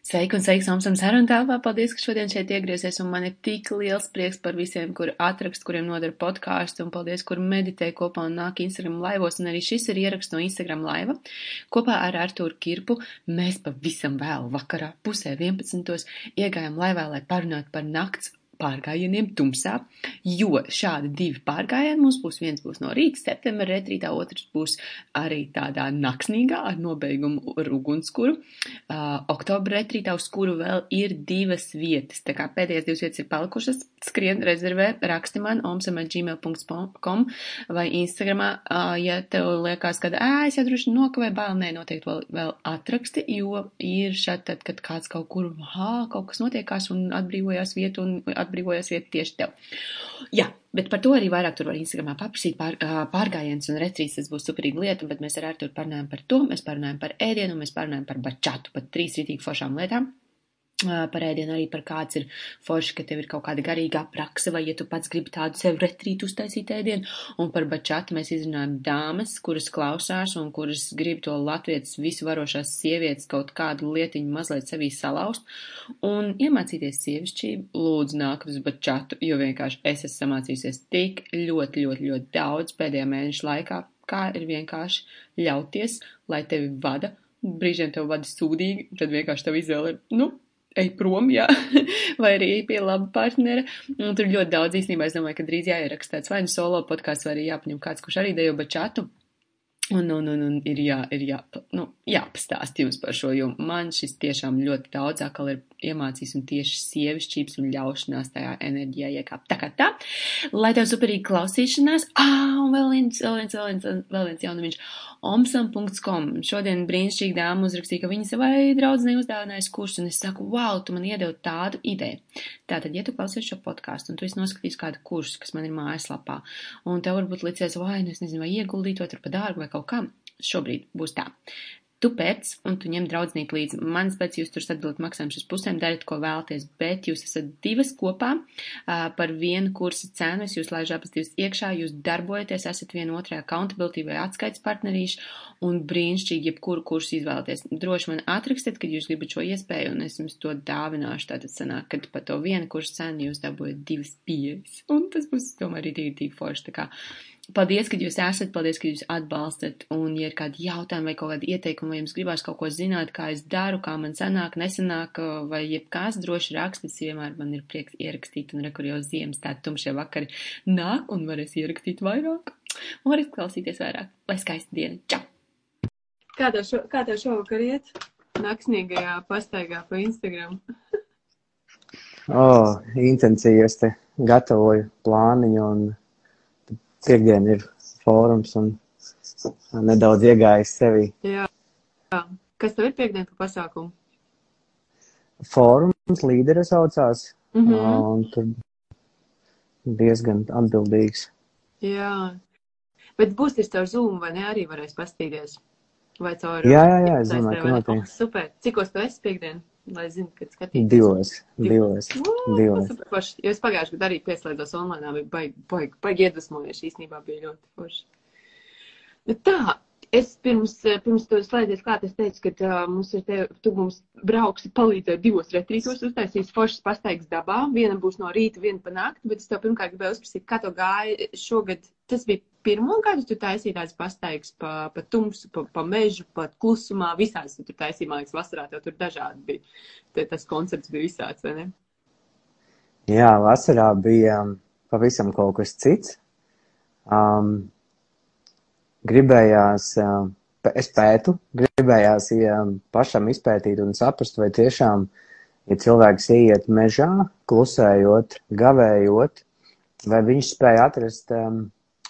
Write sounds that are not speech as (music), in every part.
Sveiki un sveiks Omsam sarunu telpā. Paldies, ka šodien šeit iegriezies un man ir tik liels prieks par visiem, kur atrakst, kuriem nodara podkāstu un paldies, kur meditē kopā un nāk Instagram laivos. Un arī šis ir ieraksts no Instagram laiva. Kopā ar Artūru Kirpu mēs pavisam vēl vakarā pusē 11. iegājām laivā, lai parunātu par nakts pārgājieniem tumsā, jo šādi divi pārgājieni mums būs. Viens būs no rīta septembra retrītā, otrs būs arī tādā naksnīgā ar nobeigumu ar ugunskuru. Uh, oktobra retrītā, uz kuru vēl ir divas vietas. Tā kā pēdējās divas vietas ir palikušas, skrien rezervē, raksti man omsam.gmail.com vai Instagramā, uh, ja tev liekas, ka, ā, es jau droši nokavēju bail, nē, noteikti vēl, vēl atraksti, jo ir šad, tad, kad kāds kaut kur, hā, kaut kas notiekās un atbrīvojās vietu un atbrīvojās atbrīvojas vieta tieši tev. Jā, bet par to arī vairāk tur var Instagramā paprasīt pār, pārgājiens un retrīts, tas būs superīga lieta, bet mēs ar Arturu parunājam par to, mēs parunājam par ēdienu, mēs parunājam par bačatu, par trīs rītīgi foršām lietām par ēdienu arī par kāds ir forši, ka tev ir kaut kāda garīgā praksa, vai ja tu pats gribi tādu sev retrītu uztaisīt ēdienu, un par bačatu mēs izrunājam dāmas, kuras klausās un kuras grib to latvietas visvarošās sievietes kaut kādu lietiņu mazliet sevī salauzt, un iemācīties sievišķību, lūdzu nāk uz bačatu, jo vienkārši es esmu samācījusies tik ļoti, ļoti, ļoti daudz pēdējā mēneša laikā, kā ir vienkārši ļauties, lai tevi vada, brīžiem tev vada sūdīgi, tad vienkārši tev izvēle ir, nu, ej prom, jā, (laughs) vai arī ej pie laba partnera. Un tur ļoti daudz īstenībā es domāju, ka drīz jāieraksta tāds vai nu solo podkāsts, vai arī jāpaņem kāds, kurš arī dejo bačatu. Un, un, un, un ir, jā, ir jā, nu, jāpastāst jums par šo, jo man šis tiešām ļoti daudz atkal ir iemācījis un tieši sievišķības un ļaušanās tajā enerģijā iekāpt. Tā kā tā, lai tev superīgi klausīšanās, ā, un vēl viens, vēl viens, vēl viens, vēl viens jaunumiņš, omsam.com. Šodien brīnišķīgi dāma uzrakstīja, ka viņa savai draudzenei uzdāvinājusi kursu, un es saku, wow, tu man iedevi tādu ideju. Tātad, ja tu klausies šo podkāstu, un tu esi noskatījis kādu kursu, kas man ir mājaslapā, un tev varbūt licies, vai, nu es nezinu, vai ieguldīt to tur pa dārgu vai kaut kā, šobrīd būs tā. Tu pēc, un tu ņem draudznīt līdzi. Mans pēc jūs tur sadalīt maksājumu šis pusēm, dariet, ko vēlaties, bet jūs esat divas kopā uh, par vienu kursa cenu, es jūs laižu abas divas iekšā, jūs darbojaties, esat viena otrai accountability vai atskaits partnerīši, un brīnišķīgi, jebkuru kursu izvēlaties. Droši man atrakstiet, kad jūs gribat šo iespēju, un es jums to dāvināšu. Tātad sanāk, kad par to vienu kursu cenu jūs dabūjat divas pieejas, un tas būs, tomēr, arī tīri forši. Tā kā Paldies, ka jūs esat, paldies, ka jūs atbalstat, un, ja ir kādi jautājumi vai kaut kādi ieteikumi, vai jums gribās kaut ko zināt, kā es daru, kā man sanāk, nesanāk, vai jebkās droši rakstis, vienmēr man ir prieks ierakstīt, un rekur jau ziemas tā tumšie vakari nāk, un varēs ierakstīt vairāk, un varēs klausīties vairāk. Lai skaista diena! Čau! Kā tev, šo, kā tev šovakar iet? Naksnīgajā pastaigā pa Instagram. (laughs) oh, intensīvi es te gatavoju plāniņu un piekdien ir fórums un nedaudz iegājis sevi. Jā. Jā. Kas tev ir piekdien pa pasākumu? Fórums līderi saucās. Mm -hmm. Un tur diezgan atbildīgs. Jā. Bet būs tas caur Zoom vai ne? Arī varēs pastīties. Vai caur... Jā, jā, jā, es domāju, ka notiek. Oh, super. Cikos tu esi piekdien? Lai zinu, kad skatīties. Divos, divos, divos. super forši. Jo es pagājuši gadu arī pieslēdzos online, bija baigi, baigi, baigi iedvesmojuši. Īstenībā bija ļoti forši. Bet tā, es pirms, pirms tu slēdzies klāt, es teicu, ka uh, mums ir te, tu mums brauksi palīdzēt divos retrītos, uztaisīs foršas pastaigas dabā. Viena būs no rīta, viena pa nakti, bet es tev pirmkārt gribēju uzprasīt, kā tev gāja šogad. Tas bija pirmo gadu, tu taisīji tādas pastaigas pa, pa tumsu, pa, pa mežu, pa klusumā, visās tu taisīji, man liekas, vasarā tev tur dažādi bija. Te, tas koncepts bija visāds, vai ne? Jā, vasarā bija um, pavisam kaut kas cits. Um, gribējās, um, es pētu, gribējās ja, pašam izpētīt un saprast, vai tiešām, ja cilvēks ieiet mežā, klusējot, gavējot, vai viņš spēja atrast um,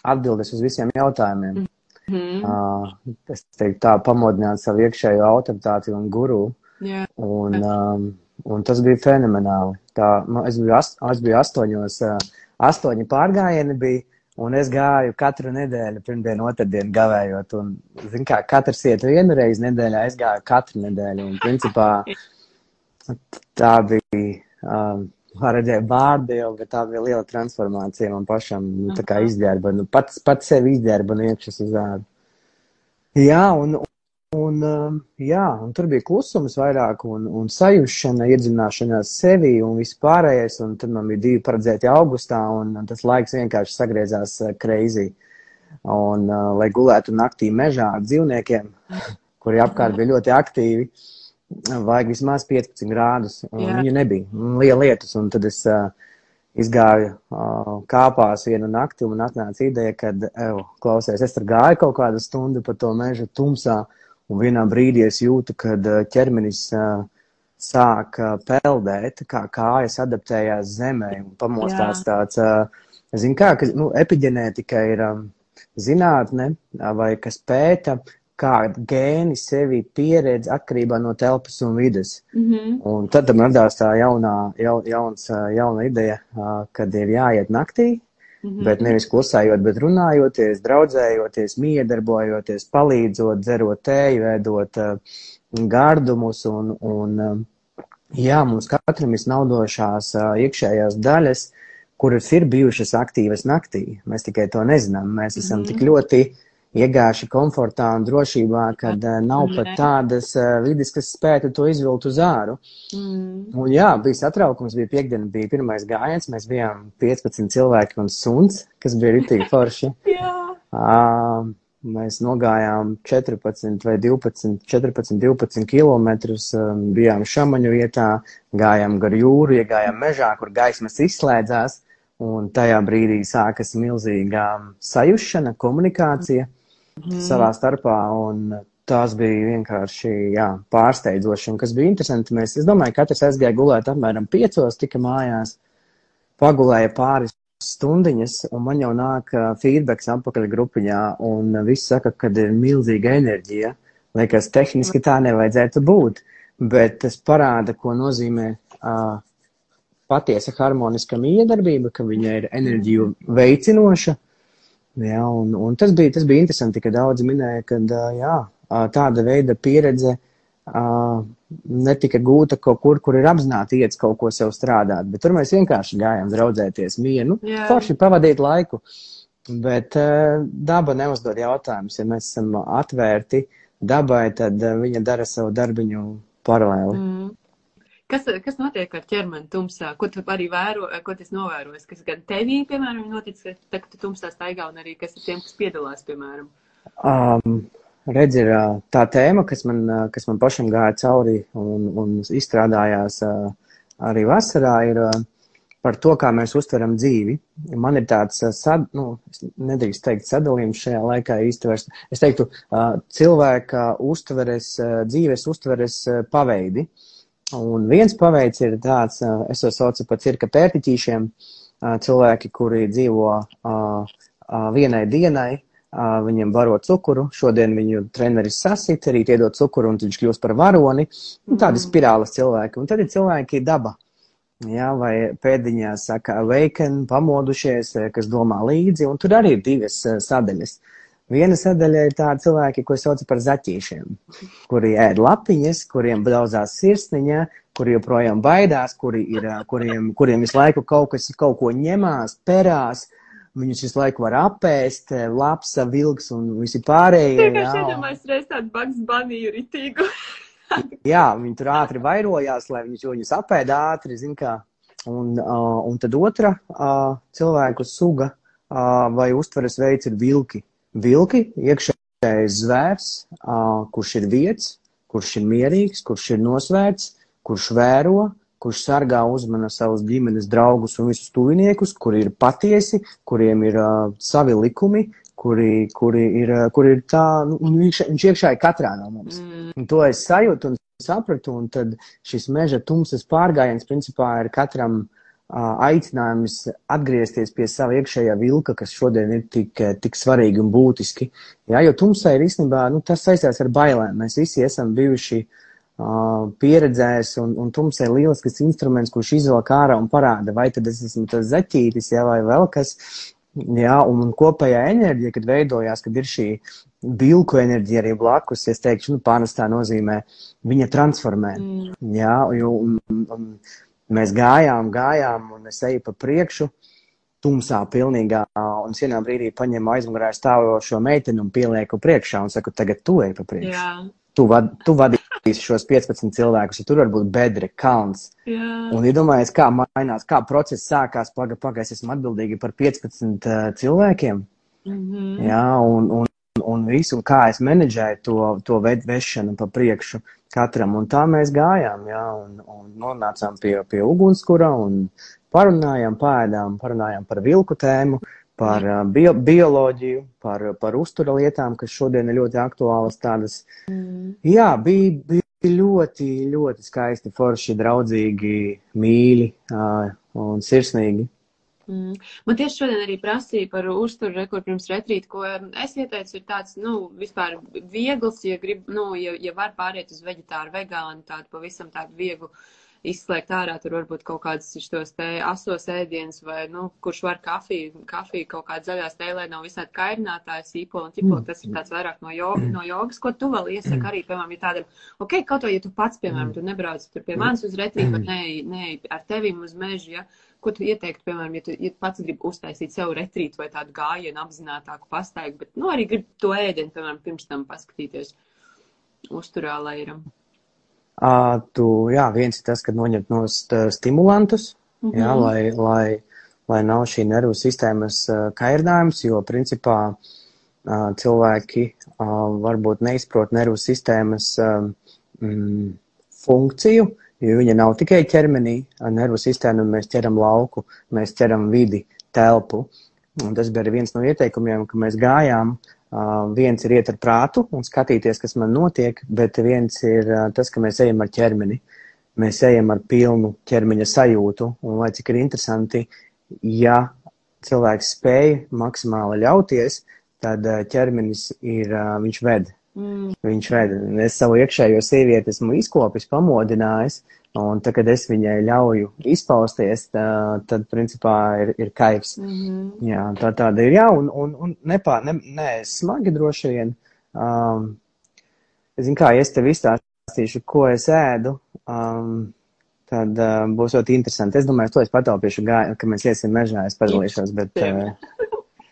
atbildes uz visiem jautājumiem. Mm -hmm. Uh, es teiktu tā, pamodināt savu iekšējo autoritāti un guru. Jā. Un, um, un tas bija fenomenāli. Tā, man, es, biju ast, es biju astoņos, uh, astoņi pārgājieni bija, un es gāju katru nedēļu, pirmdienu, otrdienu gavējot. Un, zin kā, katrs iet vienu reizi nedēļā, es gāju katru nedēļu. Un, principā, tā bija, um, var redzēt vārdu jau, bet tā bija liela transformācija man pašam, nu, tā kā izģērba, nu, pats, pats sevi izģērba no iekšas uz ārā. Jā, un, Un, um, jā, un tur bija klusums vairāk un, un sajūšana, iedzināšanās sevī un viss pārējais. Un tad man bija divi paredzēti augustā, un, tas laiks vienkārši sagriezās kreizī. Uh, un, uh, lai gulētu naktī mežā ar dzīvniekiem, kuri apkārt bija ļoti aktīvi, vajag vismaz 15 grādus. Viņu nebija. Liela lietus. Un tad es uh, izgāju uh, kāpās vienu nakti, un atnāca ideja, ka, klausies, es tur gāju kaut kādu stundu pa to meža tumsā. Un vienā brīdī es jūtu, kad ķermenis uh, sāk peldēt, kā kājas adaptējās zemē un pamostās Jā. tāds, uh, zin kā, ka, nu, epigenētika ir um, zinātne vai kas pēta, kā gēni sevi pieredz atkarībā no telpas un vidas. Mm -hmm. Un tad tam radās tā jaunā, ja, jauns, jauna ideja, kad ir jāiet naktī, Mm -hmm. Bet nevis klusējot, bet runājoties, draudzējoties, miedarbojoties, palīdzot, dzerot tēju, ēdot gardumus un, un jā, mums katram ir naudošās iekšējās daļas, kuras ir bijušas aktīvas naktī. Mēs tikai to nezinām. Mēs esam mm -hmm. tik ļoti uh, iegājuši komfortā un drošībā, kad uh, nav pat tādas uh, vidas, kas spētu to izvilkt uz āru. Mm. Un jā, bija satraukums, bija piekdiena, bija pirmais gājiens, mēs bijām 15 cilvēki un suns, kas bija ritīgi (laughs) forši. uh, mēs nogājām 14 vai 12, 14, 12 kilometrus, um, bijām šamaņu vietā, gājām gar jūru, iegājām mežā, kur gaismas izslēdzās. Un tajā brīdī sākas milzīga sajūšana, komunikācija. Mm mm. savā starpā. Un tās bija vienkārši jā, pārsteidzoši. Un kas bija interesanti, mēs, es domāju, katrs aizgāja gulēt apmēram piecos, tika mājās, pagulēja pāris stundiņas, un man jau nāk feedbacks apakaļ grupiņā, un viss saka, ka ir milzīga enerģija. Liekas, tehniski tā nevajadzētu būt, bet tas parāda, ko nozīmē uh, patiesa harmoniska miedarbība, ka viņa ir enerģiju veicinoša, Jā, un, un tas, bija, tas bija interesanti, ka daudzi minēja, ka jā, tāda veida pieredze netika gūta kaut kur, kur ir apzināti iet kaut ko sev strādāt, bet tur mēs vienkārši gājām draudzēties mienu, nu, forši pavadīt laiku. Bet daba neuzdod jautājumus. Ja mēs esam atvērti dabai, tad viņa dara savu darbiņu paralēli. Mm. Kas, kas notiek ar ķermeni tumsā? Ko tu arī vēro, ko tas novērojas? Kas gan tevī, piemēram, noticis, ka tu tumsā staigā un arī kas ir tiem, kas piedalās, piemēram? Um, redz, ir tā tēma, kas man, kas man pašam gāja cauri un, un izstrādājās arī vasarā, ir par to, kā mēs uztveram dzīvi. Man ir tāds, sad, nu, nedrīkst teikt sadalījums šajā laikā īsti vairs. Es teiktu, cilvēka uztveres, dzīves uztveres paveidi. Uh, Un viens paveids ir tāds, es to saucu par cirka pērtiķīšiem, cilvēki, kuri dzīvo vienai dienai, viņiem baro cukuru, šodien viņu treneris sasit, rīt iedod cukuru un viņš kļūst par varoni. Un tādi mm. spirālas cilvēki. Un tad ir cilvēki daba. Jā, vai pēdiņās saka awaken, pamodušies, kas domā līdzi, un tur arī ir divas sadaļas. Uh, Viena sadaļa ir tāda cilvēki, ko sauc par zaķīšiem, kuri ēd lapiņas, kuriem daudzās sirsniņā, kuri joprojām baidās, kuri ir, kuriem, kuriem visu laiku kaut kas kaut ko ņemās, perās, viņus visu laiku var apēst, lapsa, vilks un visi pārējie. Jā, iedomājas reiz tādu Bugs Bunny ritīgu. (laughs) jā, viņi tur ātri vairojās, lai viņus, viņus apēd ātri, zin kā. Un, uh, un tad otra uh, cilvēku suga uh, vai uztveres veids ir vilki vilki, iekšējais zvērs, kurš ir vietas, kurš ir mierīgs, kurš ir nosvērts, kurš vēro, kurš sargā uzmana savus ģimenes draugus un visus tuviniekus, kuri ir patiesi, kuriem ir uh, savi likumi, kuri, kuri, ir, kuri ir tā, nu, viņš, viņš iekšā ir katrā no mums. Mm. Un to es sajūtu un sapratu, un tad šis meža tumsas pārgājiens principā ir katram uh, aicinājums atgriezties pie sava iekšējā vilka, kas šodien ir tik, tik svarīgi un būtiski. Jā, jo tumsai ir īstenībā, nu, tas saistās ar bailēm. Mēs visi esam bijuši uh, pieredzējis, un, un tumsai ir lielisks instruments, kurš izvelk ārā un parāda, vai tad es esmu tas zaķītis, jā, vai vēl kas. Jā, un, un kopējā enerģija, kad veidojās, kad ir šī vilku enerģija arī blakus, es teikšu, nu, pārnestā nozīmē, viņa transformē. Mm. Jā, jo, un, un, Mēs gājām, gājām, un es eju pa priekšu, tumsā pilnīgā, un vienā brīdī paņemu aizmugurē stāvošo meiteni un pielieku priekšā un saku, tagad tu ej pa priekšu. Jā. tu, vad, tu vadīsi šos 15 cilvēkus, ja tur var būt bedre, kalns. Jā. Un iedomājies, kā mainās, kā process sākās, paga, paga, es esmu atbildīgi par 15 uh, cilvēkiem. Mm -hmm. Jā, un, un, un visu, un kā es menedžēju to, to vešanu pa priekšu katram. Un tā mēs gājām, jā, un, un nonācām pie, pie ugunskura un parunājām, pēdām, parunājām par vilku tēmu, par uh, bio, bioloģiju, par, par uztura lietām, kas šodien ir ļoti aktuālas tādas. Mm. Jā, bija, bija ļoti, ļoti skaisti, forši, draudzīgi, mīļi uh, un sirsnīgi. Mm. Man tieši šodien arī prasīja par uzturu rekordu pirms retrīta, ko es ieteicu, ir tāds, nu, vispār viegls, ja grib, nu, ja, ja var pāriet uz veģetāru, vegānu, tādu pavisam tādu vieglu izslēgt ārā, tur varbūt kaut kādas šos te asos ēdienas vai, nu, kurš var kafiju, kafiju kaut kāda zaļā stēlē nav visādi kairinātāji, sīpoli un ķipoli, tas ir tāds vairāk no, jo, no jogas, ko tu vēl iesaki arī, piemēram, ja tādam, ok, kaut vai, ja tu pats, piemēram, tu nebrauc tur pie manis uz retrītu, ne, ne ar tevim uz mežu, ja, ko tu ieteiktu, piemēram, ja tu ja pats gribi uztaisīt sev retrītu vai tādu gājienu apzinātāku pastaigu, bet, nu, arī gribi to ēdienu, piemēram, pirms tam paskatīties. Uzturā, lai ir. Uh, tu, jā, viens ir tas, ka noņemt no stimulantus, mm -hmm. jā, lai, lai, lai nav šī nervu sistēmas kairdājums, jo, principā, cilvēki varbūt neizprot nervu sistēmas mm, funkciju, jo viņa nav tikai ķermenī, nervu sistēmu mēs ķeram lauku, mēs ķeram vidi, telpu. Un tas bija viens no ieteikumiem, ka mēs gājām. Uh, viens ir iet ar prātu un skatīties, kas man notiek, bet viens ir uh, tas, ka mēs ejam ar ķermeni. Mēs ejam ar pilnu ķermeņa sajūtu. Un, lai cik ir interesanti, ja cilvēks spēj maksimāli ļauties, tad uh, ķermenis ir, uh, viņš ved. Mm. Viņš ved. Es savu iekšējo sievieti esmu izkopis, pamodinājis, un tad, kad es viņai ļauju izpausties, tā, tad, principā, ir, ir kaivs. Mm -hmm. Jā, tā tāda ir. Jā, un, un, un nepā, ne, ne smagi droši vien. Um, es zinu, kā, ja es tev izstāstīšu, ko es ēdu, um, tad uh, būs ļoti interesanti. Es domāju, to es pataupīšu, gāju, ka mēs iesim mežā, es padalīšos, bet, uh,